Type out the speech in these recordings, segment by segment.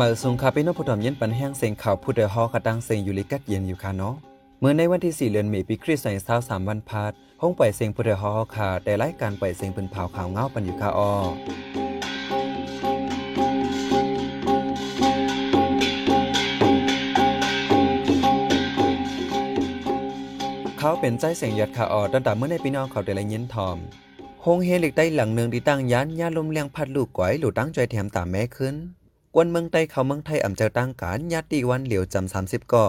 มาสงคาเป็นนพุทธมเย็นปันแห้งเสียงข่าวผู้เดฮอกระดังเสียงอยู่ลิกัดเย็นอยู่ค่ะเนาะเมื่อในวันที่ 4 เดือนเมษปีคริสต์ศักราช3วันพาดห้องปล่อยเสียงผู้เดฮอค่ะได้รายการปล่อยเสียงปืนเผาข่าวเงาปันอยู่ค่ะอ้อเขาเป็นใจเสียงยัดขาออดันดาเมื่อในปีน้องเขาได้ละเย็นทอมโฮงเฮลิกได้หลังหนึ่งที่ตั้งยานยาลมเลียงพัดลูกก๋อยหลู่ตั้งใจแถมตามแม่ขึ้น กวนเมืองใต้เขาเมืองไทยอ่ำเจ้าตั้งการญาติวันเหลียวจำสามสิบก่อ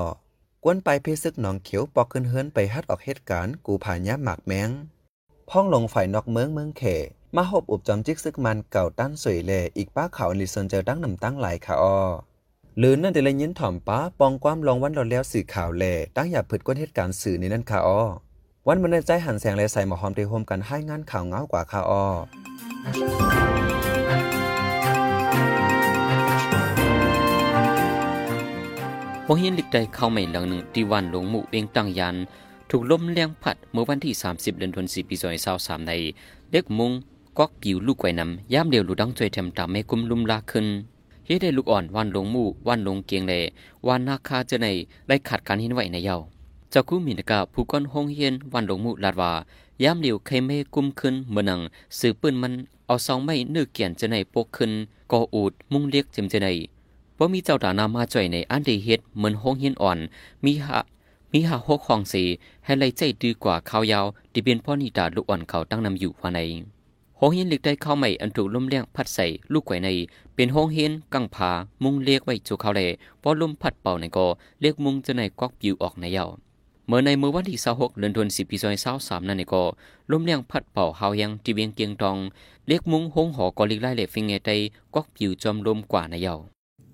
กวนไปเพซึกหนองเขียวปอกขึ้นเฮินไปฮัดออกเหตุการณ์กูผ่านยาหมากแมงพ้องลงฝ่ายนอกเมืองเมืองเขมาหบอุบจอมจิกซึกมันเก่าตั้นสวยเลอีกป้าเขาลิซนเจอตั้งนำตั้งหลายขาออหรือนั่นเดลยินถ่อมป้าปองความลองวันรอแล้วสื่อข่าวแลตั้งอย่าผึดก้นเหตุการณ์สื่อในนั่นขาออวันมันในใจหันแสงและใส่หมอหอมเตโฮมกันให้งานข่าวเงากว่าคาออ วงเฮียนลิกได้เข้าใหม่หลังหนึ่งที่วันหลวงหมู่เวงตั้งยัน ถูกลมแรงพัดเมื่อวันที่ 30 เดือนธันวาคมปี2023ในเล็กมุงก๊อกปิวลูกไก่นำย่ามเดียวหลูดังจอยแถมตามแม่กุมลุมลาขึ้นเฮ็ดได้ลูกอ่อนวันหลวงหมู่วันหลวงเกียงแลวันนาคาเจในได้ขาดการหินไหวในเยาเจ้าคู่มีนกาผู้ก้อนห้องเฮียนวันหลวงมู่ลาดว่ายามเดียวเคเมกุมขึ้นเมื่อนังสือปืนมันเอาซองไม้เนื้อเกียนจะในปกขึ้นก่ออูดมุ่งเรียกจิมจะใน ว่ามีเจ้าดานามาจ่อยในอันเดเฮ็ดเหมือนห้องเฮียนอ่อน มีหะมีหาหกห้องสีให้ไลใจดีกว่าข้าวยาวที่เป็นพ่อนิดาลูกอ่อนเขาตั้งนำอยู่ว่าในห้องเฮียนเล็กได้เข้าใหม่อันถูกลมเลี้ยงพัดใส่ลูกไก่ใน เป็นห้องเฮียนกังผามุงเรียกไว้จูเขาเลยพอลมพัดเป่าในก็เรียกมุงจะในกอกปิวออกในเยาเมื่อในเมื่อวันที่26เดือนธันวาคมปี2023นั่นก็ลมเลี้ยงพัดเป่าเฮายังที่เวียงเกียงตองเรียกมุงหงหอกอลิกไล่เล็ฟิงเงไตกอกปิวจอมลมกว่าในเยา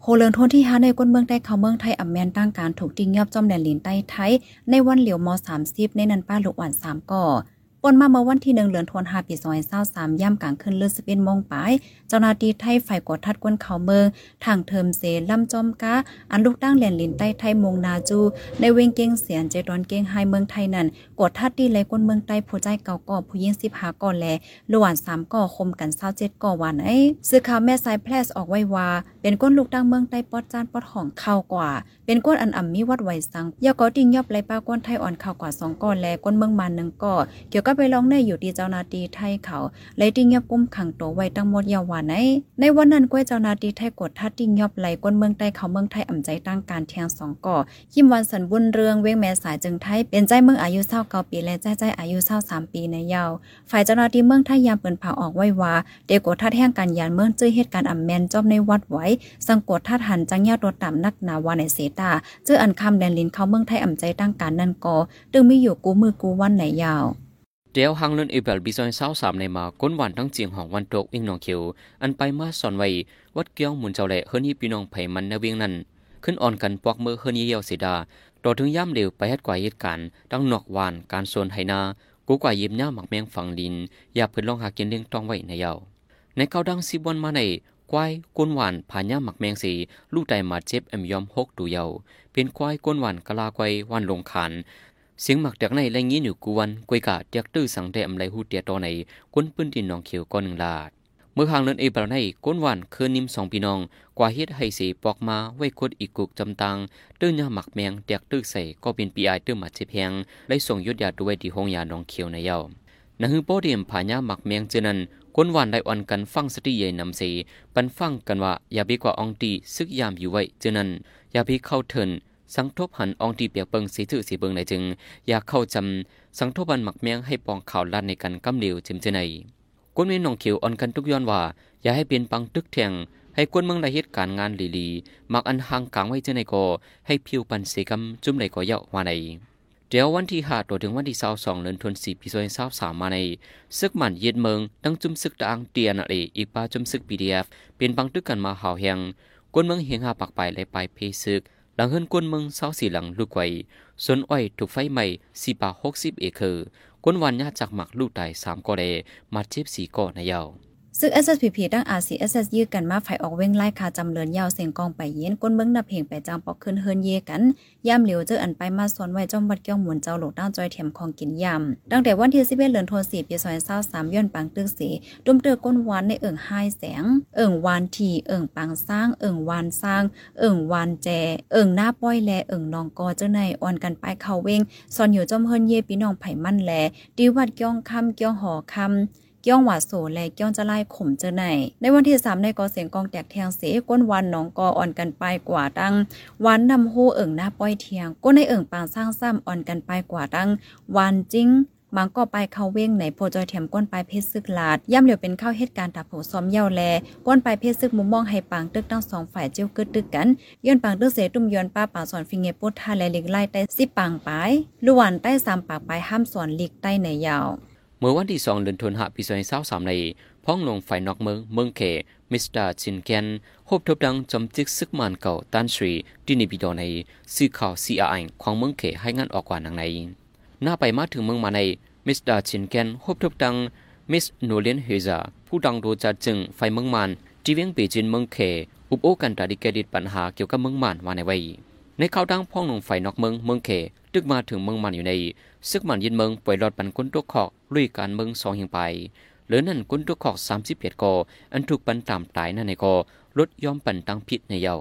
โฮเลินทนที่หาในก้นเมืองใต้เขาเมืองไทยอำแมนตั้งการถูกติงยอบจอมแดนลินใต้ไทย ในวันเหลียวมอ30ในนันป้าลูกหวาน3ก่อ ปนมาเมื่อวันที่หนึ่งเดือนธันวาคมปี2023ย่ำกลางคืนเลือด11โมงปลาย เจ้าหน้าที่ไทยฝ่ายกดทัดก้นเขาเมืองทางเทิมเสลำจอมกาอันลูกตั้งแหลนลินใต้ไทยมงนาจู ในเวงเกียงเสียนเจดอนเกียงไฮเมืองไทยนั่นกดทัดดีเลยก้นเมืองใต้ผู้ใจเก่าก่อผู้ยิ่ง15ก่อแลลวน3ก่อคมกัน27ก่อวันไอ้ซื้อข่าวแม่สายแพลสออกไว้ว่าเป็นก้นลูกตั้งเมืองใต้ปอดจานปอดของเข้ากว่า เป็นก้นอันอ่ำมีวัดไหวสังยาก็ติงยอบไหลป้าก้นไทยอ่อนเข้ากว่า2ก่อแลก้นเมืองมัน1ก่อเกี่ยวกับไปลองในอยู่ที่เจ้านาที่ไทยเขาเลยติงยบกุ้มขังตัวไว้ทั้งหมดยาววันไหนในวันนั้นก้วยเจ้านาที่ไทยกดทัดติงยบไหลก้นเมืองใต้เขาเมืองไทยอ่ำใจตั้งการเทียงสองก่อคิมวันสันบุญเรืองเว้งแม่สายจึงไทยเป็นใจเมืองอายุเศร้าเก้าปีและใจใจอายุเศร้าสามปีในยาวฝ่ายเจ้านาที่เมืองไทยยามเปินผ่าออกไว้ว่าเด็กกดทัดแห่งการยานเมืองเจอเหตุการณ์อ่ำแมนจอมในวัดไว้สังกดทัดหันจังยาตัวต่ำนักนาวาในเสตาเจออันคำแดนลินเขาเมืองไทยอ่ำใจตั้งการนั่นก่อตึงไม่อยู่กูมือกูวันไหนยาว เดียวหังเลินอีเบลบิซอยเศร้าสามในมาก้นวันทั้งเจียงของวันตกวิ่งนองเขียว อันไปมาสอนไว้ วัดเกี้ยวหมุนเจ้าแหล่เฮิรนี่พี่น้องไผ่มันในเวียงนั้น ขึ้นอ่อนกันปอกมือเฮิรนี่เยี่ยวสีดาต่อถึงย่ำเร็วไปเฮ็ดกว่าเหตุการณ์ดังนอกวานการโซนไหนา กูกว่ายิบหน้าหมักแมงฝังดิน อย่าเพิ่นลองหากินเลี้ยงต้องไว้ในเยาในเก้าดังสิบวันมาในควายก้นหวานผ่านย่าหมักแมงสีลูกไตมาเจ็บแอมยอมหกดูเยาเป็นควายก้นหวานกะลาควายวันลงขาน เสียงหมักจากในไรงี้อยู่กวนกวยกะจากตื้อสังแดมไรหูเตียตอในก้นปืนดินนองเขียวก้อนหนึ่งลาด เมื่อหางเลินเอปราในก้นวันคืนนิมสองพี่น้อง กว่าเฮ็ดให้สีปอกมาไว้คดอีกกุกจำตังตื้อยาหมักแมงแตกตื้อใส่ก็เป็นปีไอตื้อหมัดเจ็บแหงไล่ส่งยุดยาด้วยที่ห้องยาหนองเขียวในเย้านังฮือโปเดียมผายาหมักแมงเจนันก้นวันได้อ่อนกันฟังสติใหญ่นำสีปันฟังกันว่าอย่าบีกว่าองตีซึกยามอยู่ไว้เจนันอย่าบีเข้าเถิน สังทบหันองตีเปียกเปิงสีถือสีเบิงในจึง อยากเข้าจำสังทบันหมักแมงให้ปองข่าวลัดในกันกำเหลวจิมเจไนกวนเวนนองเขียวอ่อนกันทุกย้อนว่า อย่าให้เปลี่ยนปังตึกแทงให้กวนเมืองได้เหตุการณ์งานลีลีมักอันห่างกลางไว้เจไนก็ให้ผิวปันสีกำจุ่มในก็เยาะว่าในเดี๋ยววันที่ห้าตัวถึงวันที่สาสองเดือนธันวาคมปีสองพันสาสามมาในซึกมันเย็ดเมืองตั้งจุ่มซึกดังเตียนอะไรอีกปาจุ่มซึกพีดีเอฟเป็นบังตึกกันมาห่าวแหงกวนเมืองเฮียงหาปักไปและไปเพซึก หลังเฮินกวนเมืองเศร้าสีหลังลูกไว้สนอ้อยถูกไฟไหม้สี่ป่าหกสิบเอเคอร์กวนวันญาจากหมักลูกตายสามกอเดมาเจ็บสี่ก่อนในยาว ซึ่ง SSPP ตั้ง RCSS ยื้อกันมาฝ่ออกเว้งไล่คาจำเลินยาวเสียงกองไปเย็นก้นเมืองนับเพลงไปจางปอกขึ้นเฮินเยกันย่ำเหลียวเจออันไปมาสวนไว้จอมวัดเกี้ยวหมุนเจ้าหลกตั้งจอยเถียมของกินยำตั้งแต่วันที่11เดือนธันวาคมปี2023ย้อนปังตึกสีดุมเตือก้นวานในเอิ่งไห้แสง เอิ่งวานทีเอิ่งปังสร้าง เอิ่งวานสร้าง เอิ่งวานแจ เอิ่งหน้าป้อยแลเอิ่งนองกอเจ้าในอ่อนกันไปเข้าเว้งซอนอยู่จอมเฮินเยพี่น้องไผ่มั่นแลดีวัดเกี้ยงคำเกี้ยงหอคำ เกี้ยงหวาโสและเกี้ยงจะไล่ข่มเจอในในวันที่3ในกอเสียงกองแตกแทงเสก้นวันหนองกออ่อนกันไปกว่าดังวันนำโฮเอิ่งหน้าป้อยเทียงก้นในเอิ่งปางสร้างซ้ำอ่อนกันไปกว่าดังวันจริงมังก็ไปเข้าเว้งในโพจอยแถมก้นปลายเพชรซึกลาด ย่ำเหลียวเป็นเข้าเหตุการณ์ตับโผซ้อมเย่าแล ก้นปลายเพชรซึกมุมมองให้ปังตึกทั้งสองฝ่ายเจียวกึดตึกกันย้อนปังตึกเสตุ้มย้อนป้าป่าสอนฟิงเงปุดทาและลิกไล่ใต้สิปังปลายลวนใต้สามปากปลายห้ามสอนลิกใต้ในยาว เมื่อวันที่2เดือนธันวาคมปี2023ในพ้องลงฝ่ายนอกเมืองเมืองเขมิสเตอร์ชินแกนพบทบดังจอมจิกซึกมันเก่าตันสรีที่นิบิดอในสื่อข่าว CRI ของเมืองเขให้งานออกกว่านังในหน้าไปมาถึงเมืองมาในมิสเตอร์ชินแกนพบทบดังมิสโนเลียนเฮซาผู้ดังโดจัดจึงไฟเมืองมันที่เวียงปีจินเมืองเขอุบโอกันตาดิเกดิตปัญหาเกี่ยวกับเมืองมันว่าในไว้ในข่าวดังพ้องลงฝ่ายนอกเมืองเมืองเข ตึกมาถึงเมืองมันอยู่ในซึกมันยินเมืองป่วยหลอดปันก้นตัวขอกลุยการเมืองสองเหียงไปเหลือนั่นก้นตัวขอกสามสิบเอ็ดกออันถูกปันตามตายนั่นในกอลดยอมปันตั้งพิษในเยา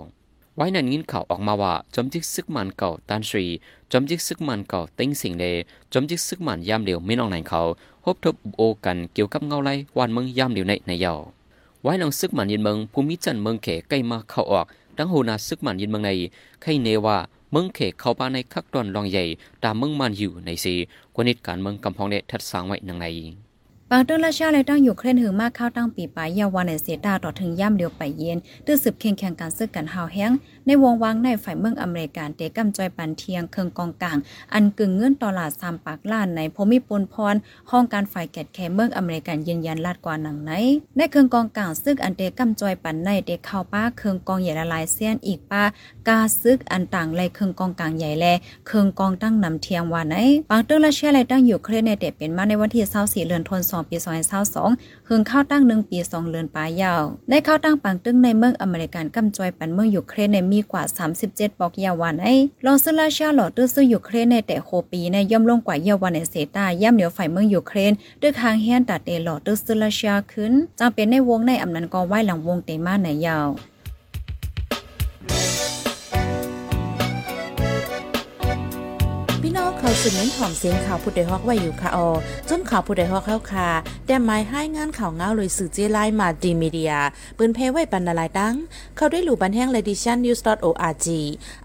ไว้นั่นยินข่าวออกมาว่าจอมจิกซึกมันเก่าตันสรีจอมจิกซึกมันเก่าเต็งสิงเลจอมจิกซึกมันยามเหลียวไม่นองไหนเขาพบทบโอกันเกี่ยวกับเงาไล่วานเมืองยามเหลียวในในเยาไว้นังซึกมันยินเมืองภูมิจันเมืองเขใกล้มาเข้าออกดังโหนาซึกมันยินเมืองในใครเนว่า มึงเขเข้าป่าในคักดอนลองใหญ่ตามมึงมันอยู่ในสีกวนิดการมึงกำพองเนทัดสร้างไว้นังใน ปางเติ้งราชาและตั้งอยู่เครนหึงมากเข้าตั้งปีปลายยาวันในเสดาต่อถึงย่ำเดียวไปเย็นตื้อสืบเคียงแข่งการซึกกันหาวแห้ง ในวงวางในฝ่ายเมืองอเมริกันเตกำจอยปันเทียงเคืองกองกลาง อันกึ่งเงื่อนตลาดสามปากล้านในพมิปนพรห้องการฝ่ายแกดแคเมืองอเมริกันยืนยันลาดกว่าหนังไหนในเคืองกองกลางซึกอันเตกำจอยปันในเตเข้าป้าเคืองกองใหญ่ละลายเสี้ยนอีกป้ากาซึกอันต่างไลยเคืองกองกลางใหญ่แลเคืองกองตั้งนำเทียงว่าไหนปางเติ้งราชาและตั้งอยู่เครนในเตเป็นมาในวันที่24เดือนธันวาคมปี2022 2หึงเข้าตั้งหนึ่งปีสองเลือนปลายยาว ได้เข้าตั้งปังตึ้งในเมืองอเมริกันกำจอยปันเมืองยูเครนในมีกว่า 37 บอกยาวันไอลองซึลาชาหลอดตื้อซื้อยูเครนในแต่โคปีในย่อมลงกว่ายาวันในเซตาย่ำเหนียวฝ่ายเมืองยูเครนด้วยทางเฮียนตัดเตหลอดตื้อซึลาชาขึ้นจำเป็นในวงในอำนันกอไหว้หลังวงเตมาในยาว พี่น้องเน้นถ่อมเสียงข่าวผู้ใดฮอกไว้อยู่ค่ะออจนข่าวผู้ใดฮอกเข้าค่ะแต่หมายให้งานข่าวเงาเลยสื่อเจไลน์มาดีมีเดียปืนเพไว้ปันนาลายดัง เข้าได้หลู่บันแห้ง l e d i t i o n news org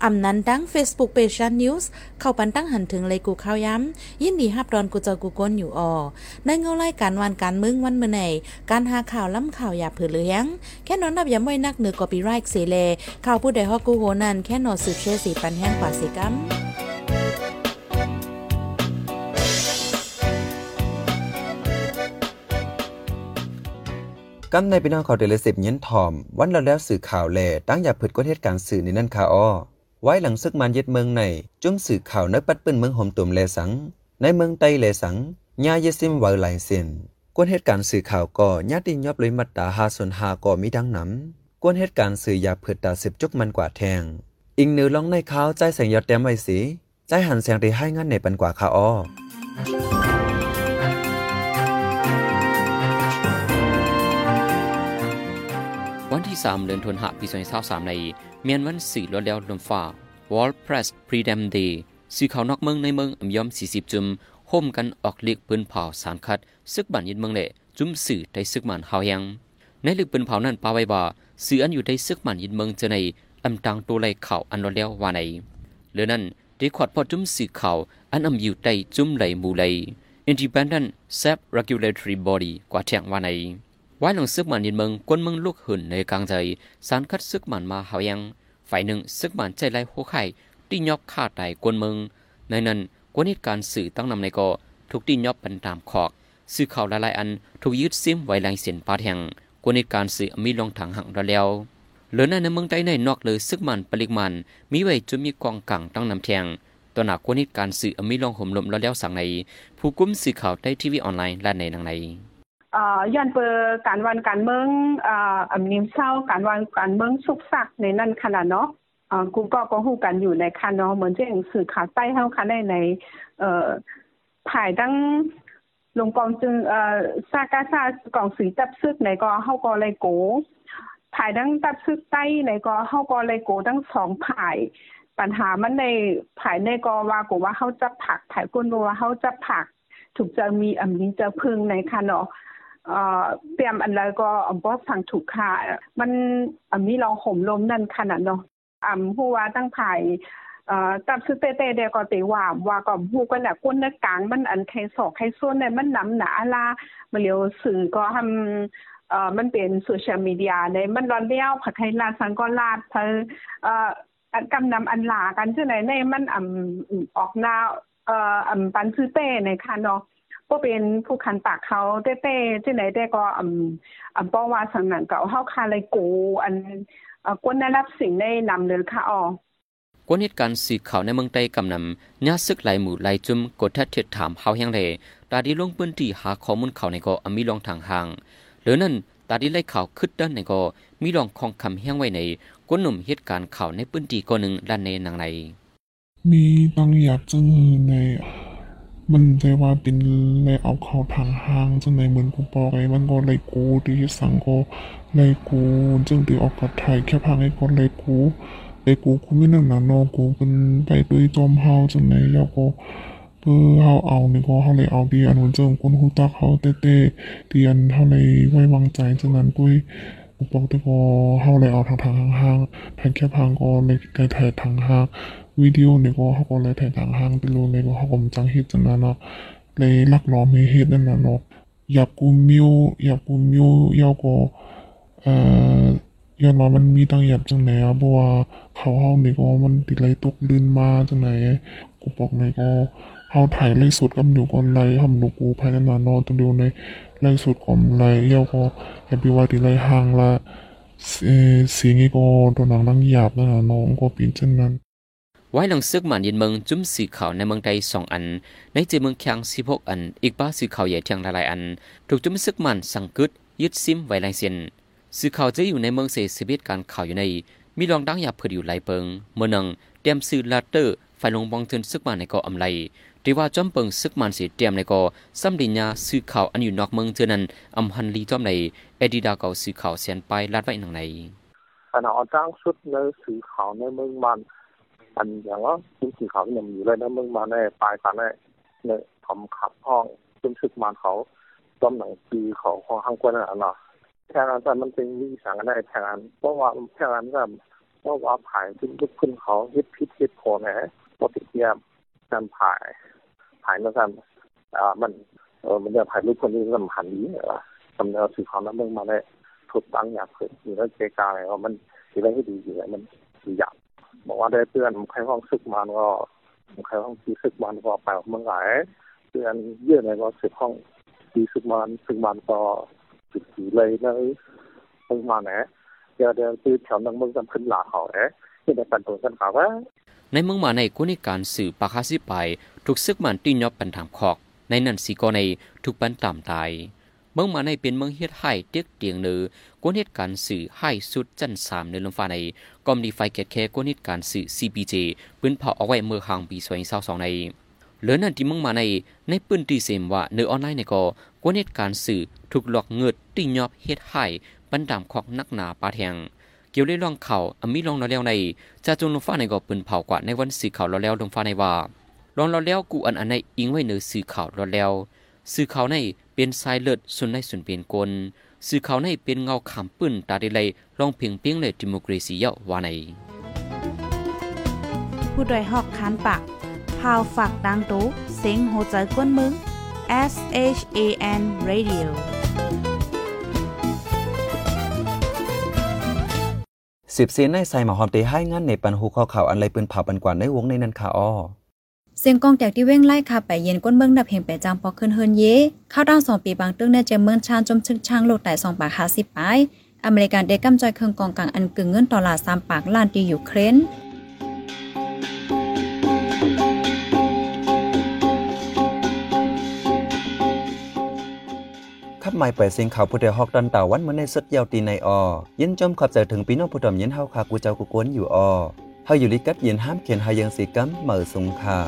อำนั้นดัง Facebook page news เข้าปันตั้งหันถึงเลยกูข้าวย้ำยินดีฮับดอนกูเจอกูก้นอยู่ออในเงาไล่การวันการมึงวันเมื่อไหนการหาข่าวล้ำข่าวอย่าเผือเลี้ยงแค่นอนนับย้ำไว้นักเหนือกอปีไรค์เสเลข่าวผู้ใดฮอกกูโหนันแค่นอนสืบเชื่อสีปันแห้งกว่าสีกัม กำในพี่น้องเขาเดลสิบเย็นทอม วันแล้วแล้วสื่อข่าวแลตั้งอย่าผึดก็เหตุการณ์สื่อในนั่นค่ะอ้อไว้หลังซึกมันยึดเมืองในจุ้มสื่อข่าวนักปัดปืนเมืองหอมตุ่มแลสัง ในเมืองไตแลสังญาเยซิมวหลายเส้นกวนเหตุการณ์สื่อข่าวก็ญาติยอบเลยมัดตาหาส่วนหาก็มีดังนำกวนเหตุการณ์สื่ออย่าผึดตาสิบจุกมันกว่าแทง อิงเนื้อลองในข่าวใจแสงยอดแต้มไว้สิใจหันแสงได้ให้งานในปันกว่าค่ะอ้อ ที่ 3 เดือนธันวาคมปี2023ในเมียนวันสี่ลดแล้วลมฟ้า World Press Freedom Day สื่อข่าวนอกเมืองในเมืองอำยอม 40 จุมห่มกันออกเลีกปืนเผาสารคัด ซึกบันยินเมืองเละจุมสื่อได้ซึกมันเฮายังในลึกปืนเผานั้นปาไว้ว่าสื่ออันอยู่ในซึกมันยินเมืองจะในอำตังตัวไลข่าวอันลดแล้วว่าในเหลือนั้นได้ขวดพอจุมสื่อข่าวอันอำอยู่ใต้จุมไหลมูไหล Independent Self Regulatory Body กว่าแทงว่าในไว้หลังซึกมัน ยินเมืองกวนมืองลูกหื่นในกลางใจสารคัดซึกมันมาหายังฝ่ายหนึ่งซึกมันใจไล่หัวไข่ตียอบฆ่าตายกวนมืองในนั้นกวนเหตุการสื่อตั้งนำในก็ถูกตียอบปันตามขอกสื่อข่าวหลายๆอันถูกยึดซิมไว้หลังเสียนปาแห่งกวนเหตุการสื่อมีลองถังหังระแล้วเหลือในเมืองใดในนอกเลยซึกมันปริมันมีไว้จนมีกองกังตั้งนำแทงตัวหนักกวนเหตุการสื่อมีลองห่มลมระแล้วสั่งในผู้กุ้มสื่อข่าวได้ทีวีออนไลน์และในนังใน ย้อนเปิดการวันการเมืองเอ่ออำนิมเศร้าการวันการเมืองสุกสักในนั้นขนาดเนาะอ่ากูก็ก็ฮู้กันอยู่ในคันเนาะเหมือนที่สื่อข่าวใต้เฮาคันในในเอ่อภายตั้งลงกองจึงเอ่อซากาซากองสีตับซึกในก็เฮาก็เลยโกภายทั้งตับซึกใต้ในก็เฮาก็เลยโกทั้งสองภายปัญหามันในภายในก็ว่ากูว่าเฮาจะผักภายก้นว่าเฮาจะผัก ถูกจะมีอำนี้จะพึงในคันเนาะ เตรียมอันแล้วก็อำบ่สั่งถูกค่ะมันมีลองห่มลมนั่นขนาดเนาะอ่ำผู้ว่าตั้งภายอ่อตับซื้อเต้ๆเดก็ติว่าว่าก็ฮู้กันน่ะก้นในกลางมันอันใครศอกใครส้นเนี่ยมันหนำหนาลามาเลียวสื่อก็ทำเอ่อมันเป็นโซเชียลมีเดียในมันร้อนเลี้ยวผัดไทยลาสังก็ลาดเธอเอ่ออันกำนำอันหลากันจังไหนในมันอ่ำออกหน้าเอ่ออำปันซื้อเต้ในค่ะเนาะ ก็เป็นผู้คันปากเขาเต้ๆที่ไหนได้ก็อ่ำอ่ำป้อว่าสังนั้นก็เฮาคาเลยกูอันเอ่อกวนได้รับสิ่งได้นำเดินค่ะอ๋อกวนเหตุการณ์สื่อข่าวในเมืองใต้กำนำญาซึกหลายหมู่หลายจุ่มกดทัดเท็ดถามเฮาแห่งเลตาดีลงพื้นที่หาข้อมูลข่าวในก็อมีลองทางห่างหรือนั่นตาดีไล่ข่าวคึดด้านในก็มีลองคองคำแห้งไว้ในกวนหนุ่มเหตุการณ์ข่าวในพื้นที่ก็หนึ่งด้านในหนังในมีบางอย่างจึงใน มันใจว่าเป็นเลเอาเขาทางห้างจังในเหมือนกูบอกไอ้มันก็เลยกูที่สังก็เลยกูจึงตีออกกับไทยแค่พังไอ้ก็เลยกูเลยกูกูไม่นั่งหนาโนกูเป็นไปด้วยจอมเฮาจังในแล้วก็เพื่อเฮาเอานี่ก็เฮาเลยเอาดีอันวันเจิงคนฮู้ตักเฮาเต้ๆที่อันเฮาเลยไว้วางใจจังนั้นด้วยกูบอกแต่ก็เฮาเลยเอาทางทางห้างๆทางแค่พังก็เลยได้ถ่ายทางห้างวิดีโอนี่ก็เขาก็เลยถ่ายทางห้าง ไปรู้เลยก็เขาก็มนจังเฮ็ดจังนั้นเนาะเลยลักล้อมให้เฮ็ดนั่นน่ะเนาะอยากกูมิวอยากกูมิวยาก็เอ่อย้อนว่ามันมีตั้งหยับจังไหนอะเพราะว่าเขาเฮานี่ก็มันติดไหลตกลื่นมาจังไหนกูบอกเลยก็เฮาถ่ายไล่สุดกับอยู่ก่อนไล่ทำหนูกูภายในนานอนตรงเดียวในไล่สุดก่อนไล่ยาก็แฮปปี้ว่าติดไล่ห่างละเสียงนี้ก็ตัวหนังนั่งหยาบนั่นน่ะน้องก็เป็นเช่นนั้น ไว้หลังซึกหมันยินเมืองจุ้มสื่อข่าวในเมืองใดสองอัน ในเจเมืองแข็งสิบหกอัน อีกบ้าสื่อข่าวใหญ่เทียงหลายอัน ถูกจุ้มซึกหมันสังกึดยึดซิมไว้ลายเส้นสื่อข่าวจะอยู่ในเมืองเสสิบิตการข่าวอยู่ใน มีรองดังยาเพื่ออยู่หลายเปิงเมื่อนังเตรียมสื่อลาเตอร์ไฟลงบองเทินซึกมันในเกาะอำไลที่ว่าจอมเปิงซึกมันสีเตรียมในเกาะซ้ำดิญญาสื่อข่าวอันอยู่นอกเมืองเท่านั้นอำหันลีจอมในเอดีดาเก่าสื่อข่าวเสียนไปลาดไว้หนังในขณะเอาจ้างชุดในสีขาวในเมืองมันอันอย่าวในเมืองมัน ในปลายกันในในทำขับห้องชุดชุดมันเขาต้มหนังปีเขาของห้างกวนนั่นน่ะแค่นั้นแต่มันเป็นวิสังกันได้แค่นั้นเพราะว่าแค่นั้นก็เพราะว่าผายขึ้นลุกขึ้นเขาฮิตพิษฮิตโผล่แหนปฏิเทียมการผายผายแล้วกันอ่ามันเออมันจะผายลูกคนนี้สำคัญนี้เหรอสำเนาสีขาวนั้นเมืองมาได้ถูกตั้งอยากขึ้นอยู่แล้วเจกาอะไรว่ามันสีอะไรที่ดีอยู่แล้วมันดีอยาก บอกว่าได้เตือนใครห้องซึกมันก็ใครห้องซีซึกมันก็ไปเมืองไหนเตือนเยอะเลยก็ซึกห้องซีซึกมันซึกมันก็จุดสีเลยเลยเมืองมาไหนเดี๋ยวเดี๋ยวคือแถวนั้นเมืองจำขึ้นหลาเขาเอ๊ะที่ในปันตัวกันเขาว่าในเมืองมาในกุนิการสื่อปาคาสิไป ถูกซึกมันตีนยอบปันถามคอก ในนั้นสีก็ในถูกปันตามตาย เมืองมาในเป็นเมืองเฮ็ดให้เตียกเตียงเนือกวนเหตุการณ์สื่อให้สุดจันสามในลมฟ้าในกอมดีไฟเกตแค่กวนเหตุการณ์สื่อ CPJ ปืนเผาเอาไว้เมื่อหางปี2022ในเหลือนั่นที่เมืองมาในในปืนตีเซมว่าเนื้อออนไลน์ในก็กวนเหตุการณ์สื่อถูกหลอกเงิดตีนยอบเฮ็ดให้ปันดามคอกนักหนาปาแทงเกี่ยวได้ลองเข่าอมีลองเราแล้วในจะจงลงฟ้าในก็ปืนเผากว่าในวันสื่อข่าวเราแล้วลงฟ้าในว่าลองเราแล้วกูอันอันในอิงไว้เนื้อสื่อข่าวเราแล้ว สื่อข่าวในเป็นสายเลือดส่วนในส่วนเป็นกลสื่อข่าวในเป็นเงาขำปื้นตาได้เลยลองเพียงเพียงเลยดิโมกรีซีเยาว่าในผู้ดยหอกคันปากพาวฝากดังตู้เซ็งโหใจกวนมึง S H A N Radio สิบซีนในใส่หมาหอมตีให้งานในปันหูข้อข่าวอันไรปืนเผาปันกว่าในวงในนันค่ะอ้อ เสียงกองแตกที่เว้งไล่ขับไปเย็นก้นเมืองดับเพียงไปจางพอขึ้นเฮินเย่เข้าด้านสองปีบางตึ้งในเจมเมืองชานจมชึกช่างโลกแต่สองปากคาสิบปายอเมริกันได้กำจอยเครื่องกองกลางอันกึ่งเงินตลาร์สามปากล้านตียูเครนขับหม่ยไปเสียงข่าวผู้เดียวฮอกดันตาวันเมื่อในสุดยาวตีในออยินจมขับใจถึงปีน้องผู้ดอมยินเฮาคากูเจ้ากูกวนอยู่ออ เฮาอยู่ลิกัดเย็นห้ามเขียนหายังสีกัมเหมือสงคา